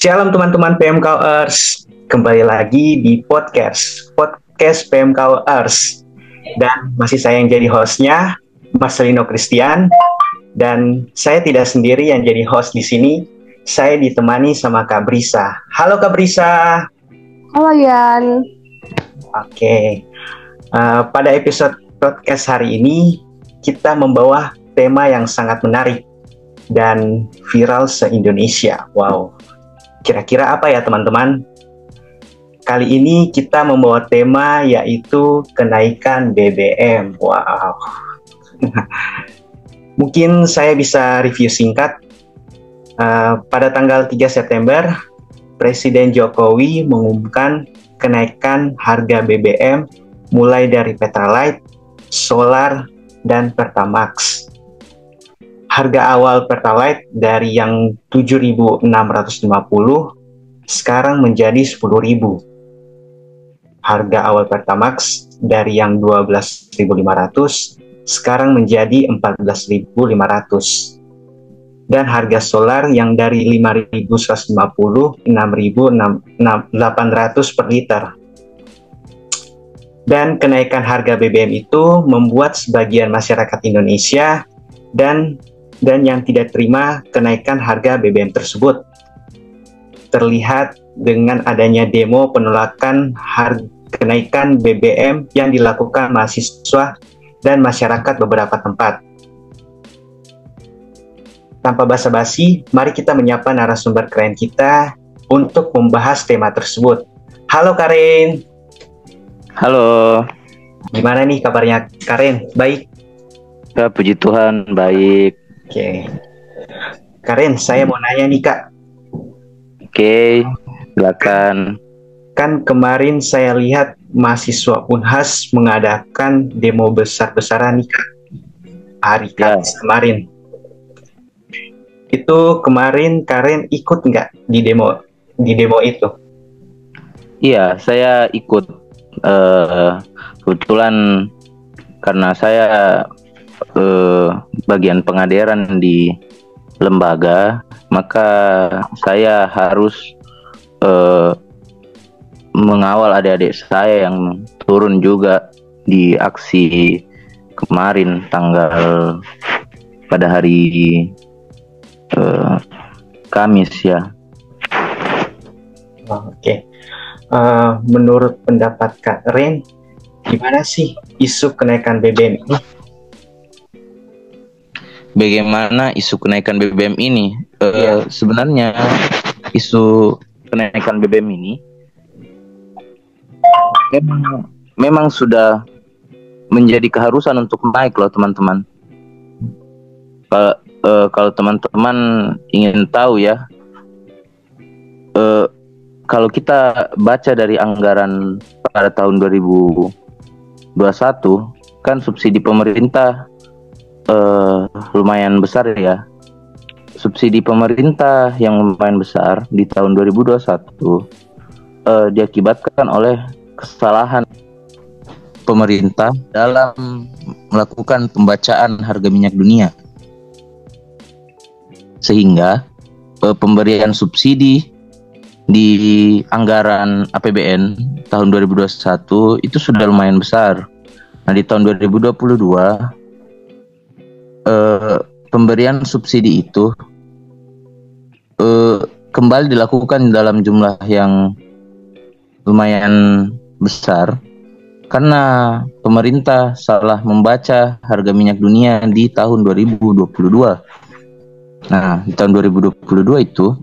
Shalom teman-teman PMKers, kembali lagi di podcast podcast PMKers dan masih saya yang jadi hostnya Mas Lino Christian dan saya tidak sendiri yang jadi host di sini. Saya ditemani sama Kak Brisa. Halo Kak Brisa. Halo Yan. Oke. Uh, pada episode podcast hari ini kita membawa tema yang sangat menarik dan viral se-Indonesia. Wow. Kira-kira apa ya teman-teman? Kali ini kita membawa tema yaitu kenaikan BBM. Wow. Mungkin saya bisa review singkat. Uh, pada tanggal 3 September, Presiden Jokowi mengumumkan kenaikan harga BBM mulai dari Petralite, Solar, dan Pertamax harga awal Pertalite dari yang 7.650 sekarang menjadi 10.000. Harga awal Pertamax dari yang 12.500 sekarang menjadi 14.500. Dan harga solar yang dari 5.150 6.800 per liter. Dan kenaikan harga BBM itu membuat sebagian masyarakat Indonesia dan dan yang tidak terima kenaikan harga BBM tersebut. Terlihat dengan adanya demo penolakan harga kenaikan BBM yang dilakukan mahasiswa dan masyarakat beberapa tempat. Tanpa basa-basi, mari kita menyapa narasumber keren kita untuk membahas tema tersebut. Halo Karin. Halo. Gimana nih kabarnya Karin? Baik? Ya, puji Tuhan, baik. Oke. Karen, saya mau nanya nih Kak. Oke, silakan. Kan kemarin saya lihat mahasiswa Unhas mengadakan demo besar-besaran nih Kak. Hari ya. kemarin. Itu kemarin Karen ikut nggak di demo di demo itu? Iya, saya ikut. Uh, kebetulan karena saya uh, bagian pengaderan di lembaga, maka saya harus uh, mengawal adik-adik saya yang turun juga di aksi kemarin tanggal pada hari uh, Kamis ya. Oke, okay. uh, menurut pendapat Kak Ren, gimana sih isu kenaikan BBM? Bagaimana isu kenaikan BBM ini. Uh, yeah. Sebenarnya isu kenaikan BBM ini memang, memang sudah menjadi keharusan untuk naik loh teman-teman. Kalau uh, kalau teman-teman ingin tahu ya, uh, kalau kita baca dari anggaran pada tahun 2021 kan subsidi pemerintah uh, lumayan besar ya. Subsidi pemerintah yang lumayan besar di tahun 2021 uh, eh, diakibatkan oleh kesalahan pemerintah dalam melakukan pembacaan harga minyak dunia. Sehingga uh, pemberian subsidi di anggaran APBN tahun 2021 itu sudah lumayan besar. Nah, di tahun 2022 uh, pemberian subsidi itu uh, kembali dilakukan dalam jumlah yang lumayan besar karena pemerintah salah membaca harga minyak dunia di tahun 2022. Nah, di tahun 2022 itu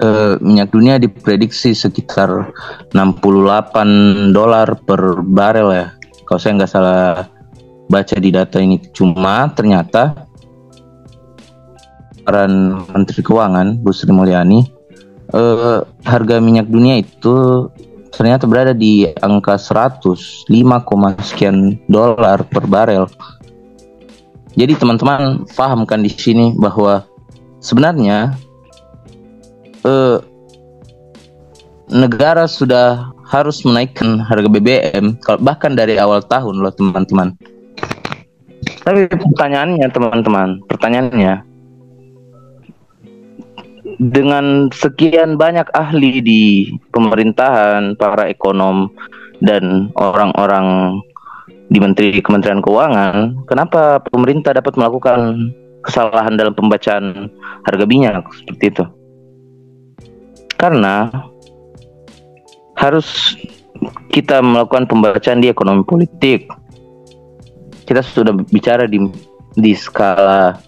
uh, minyak dunia diprediksi sekitar 68 dolar per barel ya. Kalau saya nggak salah baca di data ini cuma ternyata peran Menteri Keuangan Bu Sri Mulyani eh, harga minyak dunia itu ternyata berada di angka 105, sekian dolar per barel. Jadi teman-teman pahamkan di sini bahwa sebenarnya eh, negara sudah harus menaikkan harga BBM bahkan dari awal tahun loh teman-teman. Tapi pertanyaannya teman-teman, pertanyaannya dengan sekian banyak ahli di pemerintahan, para ekonom dan orang-orang di Menteri Kementerian Keuangan, kenapa pemerintah dapat melakukan kesalahan dalam pembacaan harga minyak seperti itu? Karena harus kita melakukan pembacaan di ekonomi politik. Kita sudah bicara di di skala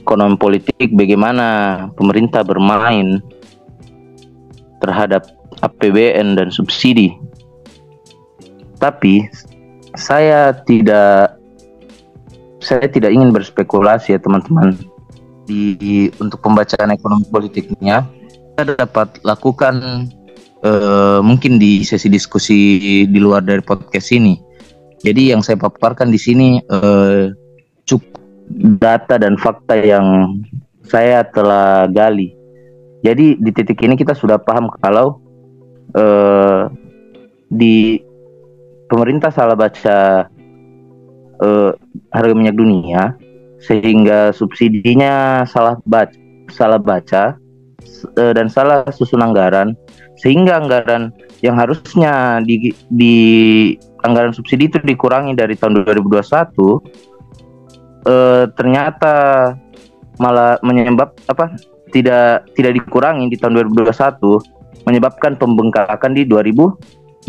ekonomi politik bagaimana pemerintah bermain terhadap APBN dan subsidi. Tapi saya tidak saya tidak ingin berspekulasi ya teman-teman di, di untuk pembacaan ekonomi politiknya kita dapat lakukan uh, mungkin di sesi diskusi di luar dari podcast ini. Jadi yang saya paparkan di sini uh, cukup data dan fakta yang saya telah gali. Jadi di titik ini kita sudah paham kalau uh, di pemerintah salah baca uh, harga minyak dunia sehingga subsidinya salah baca, salah baca uh, dan salah susun anggaran sehingga anggaran yang harusnya di, di anggaran subsidi itu dikurangi dari tahun 2021 uh, ternyata malah menyebab apa tidak tidak dikurangi di tahun 2021 menyebabkan pembengkakan di 2022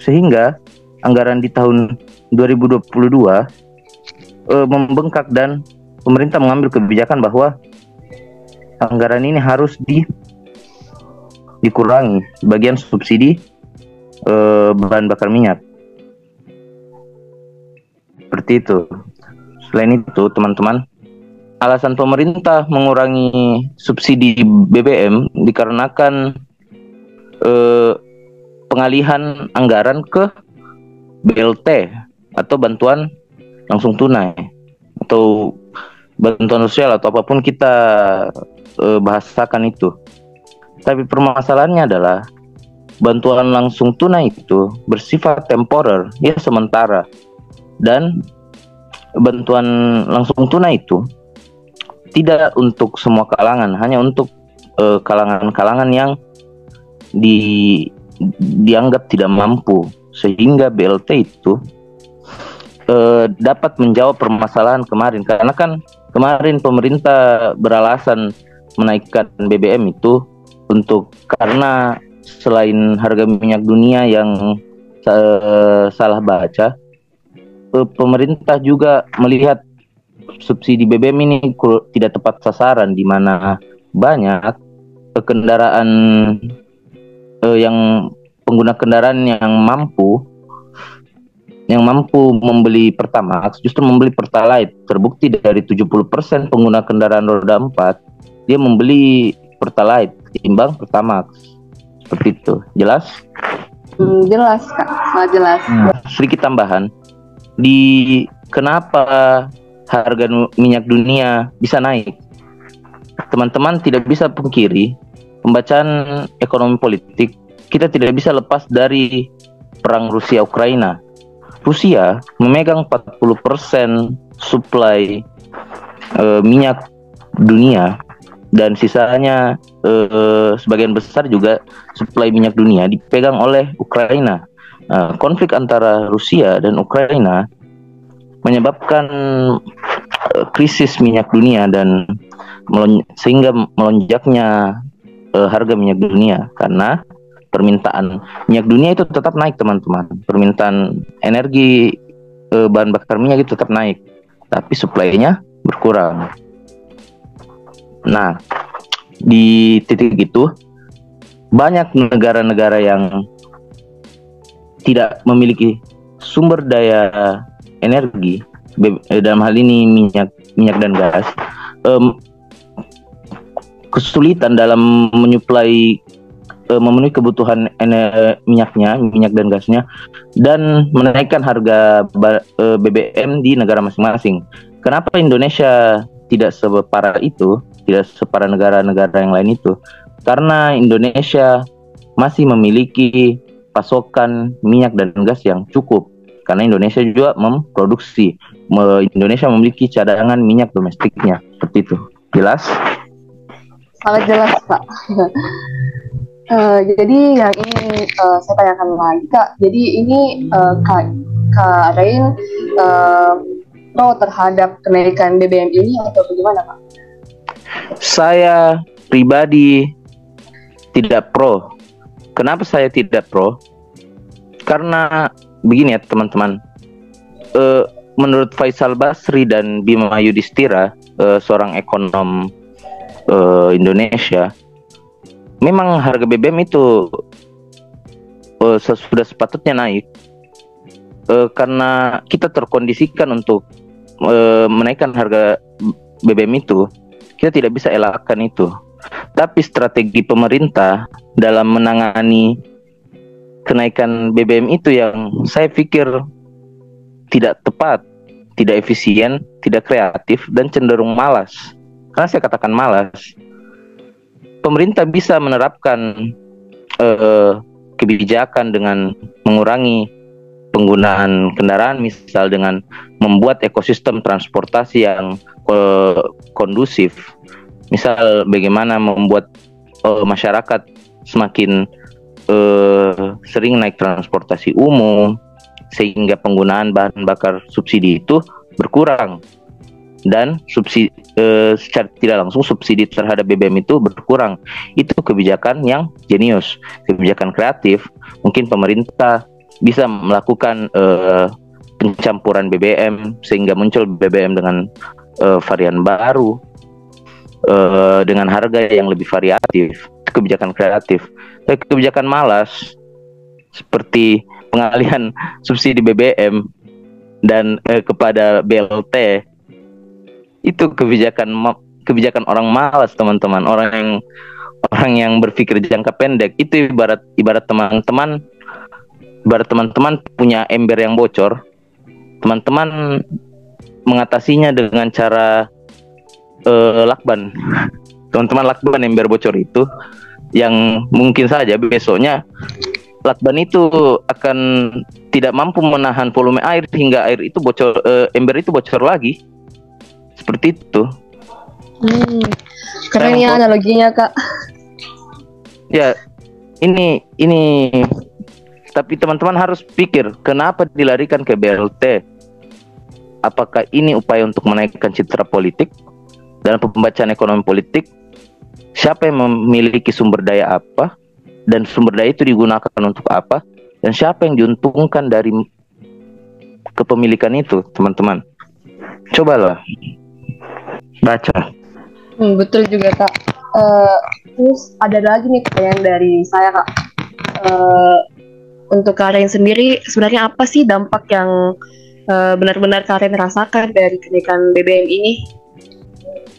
sehingga anggaran di tahun 2022 uh, membengkak dan pemerintah mengambil kebijakan bahwa anggaran ini harus di dikurangi. Bagian subsidi uh, bahan bakar minyak seperti itu. Selain itu, teman-teman, alasan pemerintah mengurangi subsidi BBM dikarenakan eh, pengalihan anggaran ke BLT atau bantuan langsung tunai atau bantuan sosial atau apa pun kita eh, bahasakan itu. Tapi permasalahannya adalah bantuan langsung tunai itu bersifat temporer, ya sementara. Dan bantuan langsung tunai itu tidak untuk semua kalangan, hanya untuk eh, kalangan-kalangan yang di dianggap tidak mampu. Sehingga BLT itu uh, dapat menjawab permasalahan kemarin. Karena kan kemarin pemerintah beralasan menaikkan BBM itu untuk karena selain harga minyak dunia yang uh, salah baca pemerintah juga melihat subsidi BBM ini tidak tepat sasaran di mana banyak kendaraan eh, yang pengguna kendaraan yang mampu yang mampu membeli Pertamax justru membeli Pertalite. Terbukti dari 70% pengguna kendaraan roda 4 dia membeli Pertalite ketimbang Pertamax. Seperti itu. Jelas? Hmm, jelas, Kak. Sangat jelas. Hmm. Sedikit tambahan di kenapa harga minyak dunia bisa naik. Teman-teman tidak bisa pungkiri pembacaan ekonomi politik kita tidak bisa lepas dari perang Rusia Ukraina. Rusia memegang 40% suplai e, minyak dunia dan sisanya e, sebagian besar juga suplai minyak dunia dipegang oleh Ukraina. Nah, konflik antara Rusia dan Ukraina menyebabkan uh, krisis minyak dunia dan melon sehingga melonjaknya uh, harga minyak dunia karena permintaan minyak dunia itu tetap naik teman-teman. Permintaan energi uh, bahan bakar minyak itu tetap naik, tapi suplainya berkurang. Nah, di titik itu banyak negara-negara yang tidak memiliki sumber daya energi eh, dalam hal ini minyak minyak dan gas um, kesulitan dalam menyuplai uh, memenuhi kebutuhan minyaknya minyak dan gasnya dan menaikkan harga uh, eh, BBM di negara masing-masing. Kenapa Indonesia tidak separah itu, tidak separah negara-negara yang lain itu? Karena Indonesia masih memiliki pasokan minyak dan gas yang cukup karena Indonesia juga memproduksi Indonesia memiliki cadangan minyak domestiknya seperti itu jelas sangat jelas kak. uh, jadi yang ini uh, saya tanyakan lagi kak. Jadi ini uh, kak kak Rain uh, pro terhadap kenaikan BBM ini atau bagaimana kak? Saya pribadi tidak pro. Kenapa saya tidak pro? Karena begini ya teman-teman. Uh, menurut Faisal Basri dan Bima Yudhistira, uh, seorang ekonom uh, Indonesia, memang harga BBM itu uh, sudah sepatutnya naik uh, karena kita terkondisikan untuk uh, menaikkan harga BBM itu. Kita tidak bisa elakkan itu. Tapi strategi pemerintah dalam menangani kenaikan BBM itu yang saya pikir tidak tepat, tidak efisien, tidak kreatif dan cenderung malas. Karena saya katakan malas. Pemerintah bisa menerapkan uh, kebijakan dengan mengurangi penggunaan kendaraan misal dengan membuat ekosistem transportasi yang uh, kondusif. Misal bagaimana membuat uh, masyarakat semakin uh, sering naik transportasi umum sehingga penggunaan bahan bakar subsidi itu berkurang. Dan subsidi uh, secara tidak langsung subsidi terhadap BBM itu berkurang. Itu kebijakan yang jenius kebijakan kreatif. Mungkin pemerintah bisa melakukan uh, pencampuran BBM sehingga muncul BBM dengan uh, varian baru uh, dengan harga yang lebih variatif kebijakan kreatif. Tapi kebijakan malas seperti pengalihan subsidi BBM dan uh, kepada BLT itu kebijakan kebijakan orang malas teman-teman. Orang yang orang yang berpikir jangka pendek. Itu ibarat ibarat teman-teman ibarat teman-teman punya ember yang bocor teman-teman mengatasinya dengan cara uh, lakban. Teman-teman lakban ember bocor itu yang mungkin saja besoknya lakban itu akan tidak mampu menahan volume air hingga air itu bocor uh, ember itu bocor lagi. Seperti itu. Hmm, keren ya analoginya kak. Ya ini ini tapi teman-teman harus pikir kenapa dilarikan ke BLT apakah ini upaya untuk menaikkan citra politik? Dalam pembacaan ekonomi politik siapa yang memiliki sumber daya apa? Dan sumber daya itu digunakan untuk apa? Dan siapa yang diuntungkan dari kepemilikan itu teman-teman? Cobalah. Baca. Hmm, betul juga kak. Uh, terus ada lagi nih pertanyaan dari saya kak. Uh, untuk kalian sendiri sebenarnya apa sih dampak yang uh, benar-benar kalian rasakan dari kenaikan BBM ini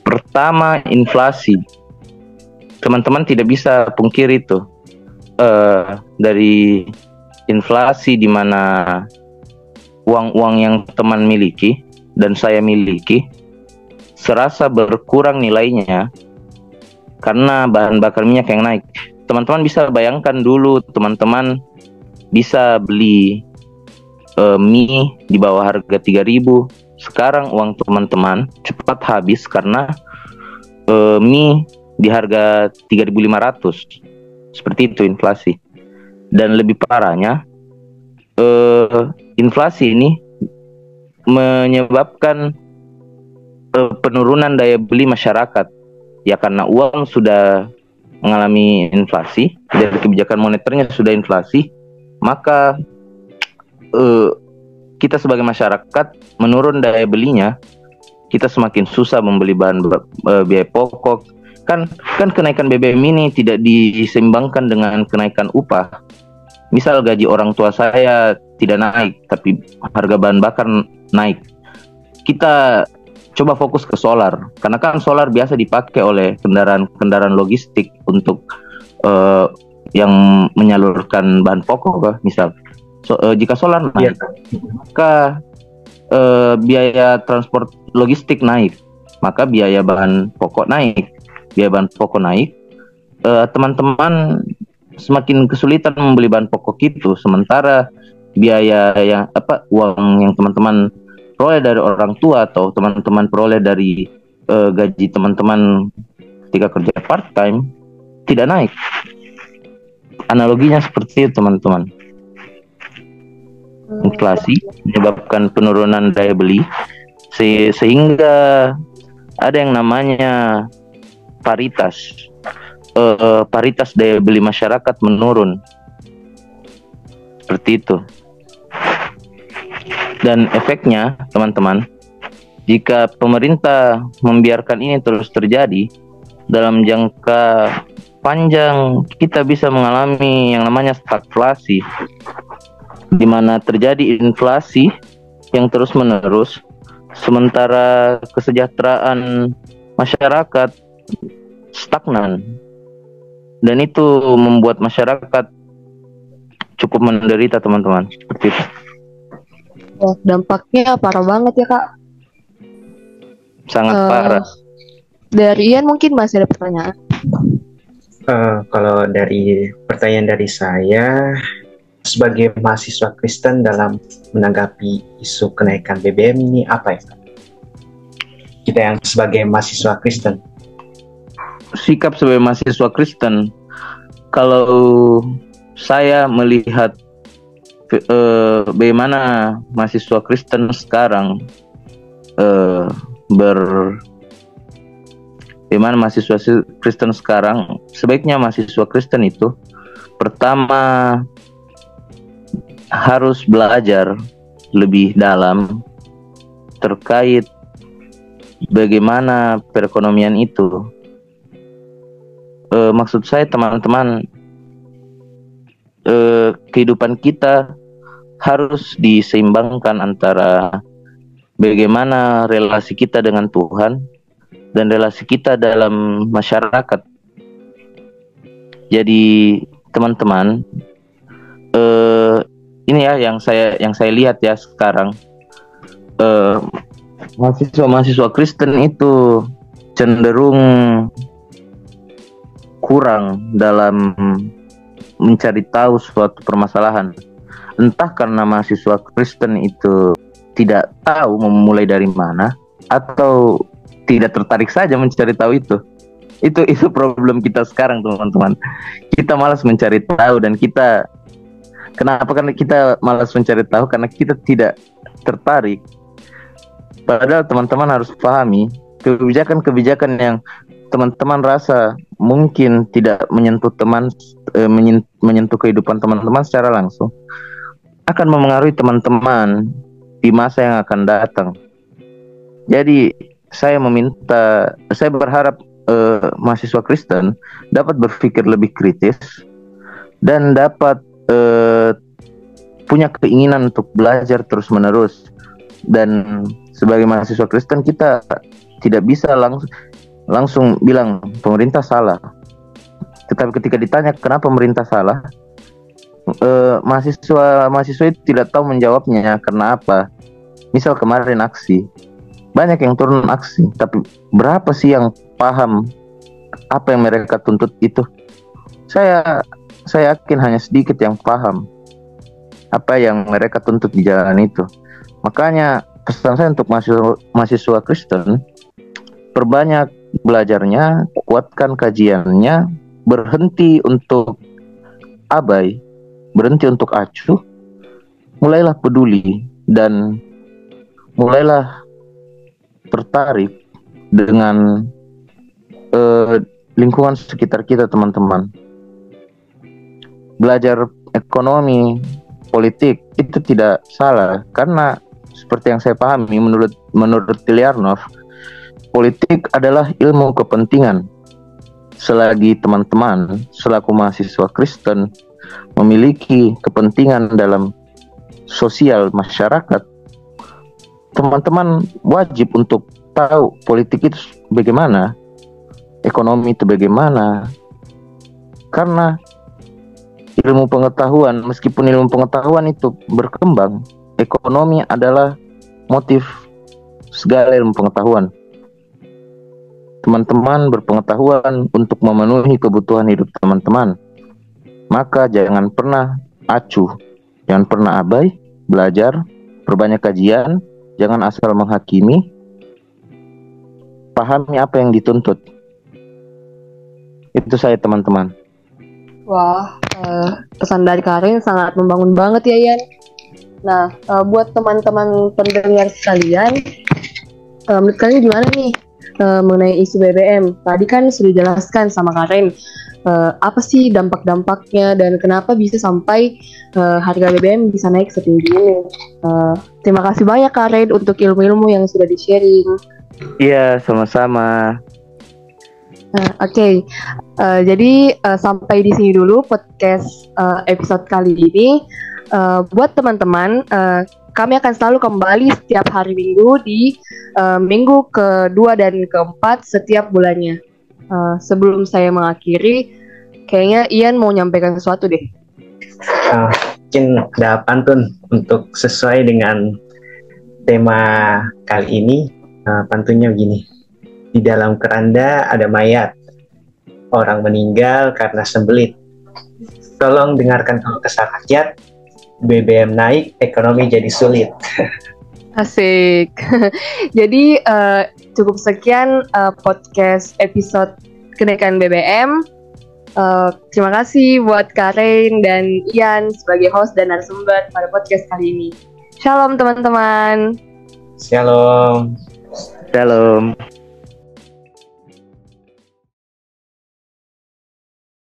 Pertama inflasi. Teman-teman tidak bisa pungkiri itu. Uh, dari inflasi di mana uang-uang yang teman miliki dan saya miliki serasa berkurang nilainya karena bahan bakar minyak yang naik. Teman-teman bisa bayangkan dulu teman-teman bisa beli uh, mie di bawah harga 3000 sekarang uang teman-teman cepat habis karena uh, mie di harga 3.500 seperti itu inflasi. Dan lebih parahnya uh, inflasi ini menyebabkan uh, penurunan daya beli masyarakat. Ya karena uang sudah mengalami inflasi dari kebijakan moneternya sudah inflasi maka uh, kita sebagai masyarakat menurun daya belinya, kita semakin susah membeli bahan uh, biaya pokok. Kan kan kenaikan BBM ini tidak diseimbangkan dengan kenaikan upah. Misal gaji orang tua saya tidak naik, tapi harga bahan bakar naik. Kita coba fokus ke solar, karena kan solar biasa dipakai oleh kendaraan-kendaraan logistik untuk uh, yang menyalurkan bahan pokok, misal so, uh, jika solar naik, yeah. maka uh, biaya transport logistik naik, maka biaya bahan pokok naik, biaya bahan pokok naik, teman teman-teman semakin kesulitan membeli bahan pokok itu, sementara biaya yang apa uang yang teman-teman peroleh dari orang tua atau teman-teman peroleh dari uh, gaji teman-teman ketika kerja part time tidak naik. Analoginya seperti itu teman-teman. Inflasi menyebabkan penurunan daya beli se sehingga ada yang namanya paritas. Uh, paritas daya beli masyarakat menurun. Seperti itu. Dan efeknya, teman-teman, jika pemerintah membiarkan ini terus terjadi dalam jangka panjang kita bisa mengalami yang namanya stagflasi di mana terjadi inflasi yang terus-menerus sementara kesejahteraan masyarakat stagnan dan itu membuat masyarakat cukup menderita teman-teman seperti itu. Wah, dampaknya parah banget ya kak. Sangat uh, parah. Dari Ian mungkin masih ada pertanyaan. Uh, kalau dari pertanyaan dari saya, sebagai mahasiswa Kristen dalam menanggapi isu kenaikan BBM ini apa ya? Kita yang sebagai mahasiswa Kristen. Sikap sebagai mahasiswa Kristen, kalau saya melihat uh, bagaimana mahasiswa Kristen sekarang uh, ber bagaimana mahasiswa Kristen sekarang sebaiknya mahasiswa Kristen itu pertama harus belajar lebih dalam terkait bagaimana perekonomian itu. E, maksud saya teman-teman, e, kehidupan kita harus diseimbangkan antara bagaimana relasi kita dengan Tuhan dan relasi kita dalam masyarakat. Jadi teman-teman, eh, ini ya yang saya yang saya lihat ya sekarang eh, mahasiswa-mahasiswa Kristen itu cenderung kurang dalam mencari tahu suatu permasalahan entah karena mahasiswa Kristen itu tidak tahu memulai dari mana atau tidak tertarik saja mencari tahu itu. Itu itu problem kita sekarang teman-teman. Kita malas mencari tahu dan kita kenapa karena kita malas mencari tahu karena kita tidak tertarik. Padahal teman-teman harus pahami kebijakan-kebijakan yang teman-teman rasa mungkin tidak menyentuh teman eh, menyentuh kehidupan teman-teman secara langsung akan memengaruhi teman-teman di masa yang akan datang. Jadi saya meminta, saya berharap uh, mahasiswa Kristen dapat berpikir lebih kritis dan dapat uh, punya keinginan untuk belajar terus-menerus. Dan sebagai mahasiswa Kristen kita tidak bisa langsung langsung bilang pemerintah salah. Tetapi ketika ditanya kenapa pemerintah salah, uh, mahasiswa mahasiswa itu tidak tahu menjawabnya karena apa. Misal kemarin aksi, banyak yang turun aksi, tapi berapa sih yang paham apa yang mereka tuntut itu? Saya saya yakin hanya sedikit yang paham apa yang mereka tuntut di jalan itu. Makanya pesan saya untuk mahasiswa, mahasiswa Kristen, perbanyak belajarnya, kuatkan kajiannya, berhenti untuk abai berhenti untuk acuh, mulailah peduli dan mulailah tertarik dengan uh, lingkungan sekitar kita teman-teman. Belajar ekonomi, politik itu tidak salah karena seperti yang saya pahami menurut menurut Tiliarnov, politik adalah ilmu kepentingan. Selagi teman-teman selaku mahasiswa Kristen memiliki kepentingan dalam sosial masyarakat, teman-teman wajib untuk tahu politik itu bagaimana, ekonomi itu bagaimana, karena ilmu pengetahuan, meskipun ilmu pengetahuan itu berkembang, ekonomi adalah motif segala ilmu pengetahuan. Teman-teman berpengetahuan untuk memenuhi kebutuhan hidup teman-teman maka jangan pernah acuh, jangan pernah abai, belajar, perbanyak kajian, jangan asal menghakimi, pahami apa yang dituntut. Itu saya teman-teman. Wah, uh, pesan dari Karin sangat membangun banget ya Yan. Nah, uh, buat teman-teman pendengar sekalian, uh, menurut kalian gimana nih mengenai isu BBM? Tadi kan sudah dijelaskan sama Karin, uh, apa sih dampak-dampaknya dan kenapa bisa sampai uh, harga BBM bisa naik setinggi ini? Uh, terima kasih banyak Karin untuk ilmu-ilmu yang sudah di-sharing. Iya, sama-sama. Uh, Oke, okay. uh, jadi uh, sampai di sini dulu podcast uh, episode kali ini. Uh, buat teman-teman, uh, kami akan selalu kembali setiap hari Minggu di uh, minggu kedua dan keempat setiap bulannya. Uh, sebelum saya mengakhiri, kayaknya Ian mau nyampaikan sesuatu deh. Uh, mungkin ada pantun untuk sesuai dengan tema kali ini. Uh, pantunnya begini di dalam keranda ada mayat. Orang meninggal karena sembelit. Tolong dengarkan kalau kesal rakyat. BBM naik, ekonomi jadi sulit. Asik. jadi uh, cukup sekian uh, podcast episode kenaikan BBM. Uh, terima kasih buat Karen dan Ian sebagai host dan narasumber pada podcast kali ini. Shalom teman-teman. Shalom. Shalom.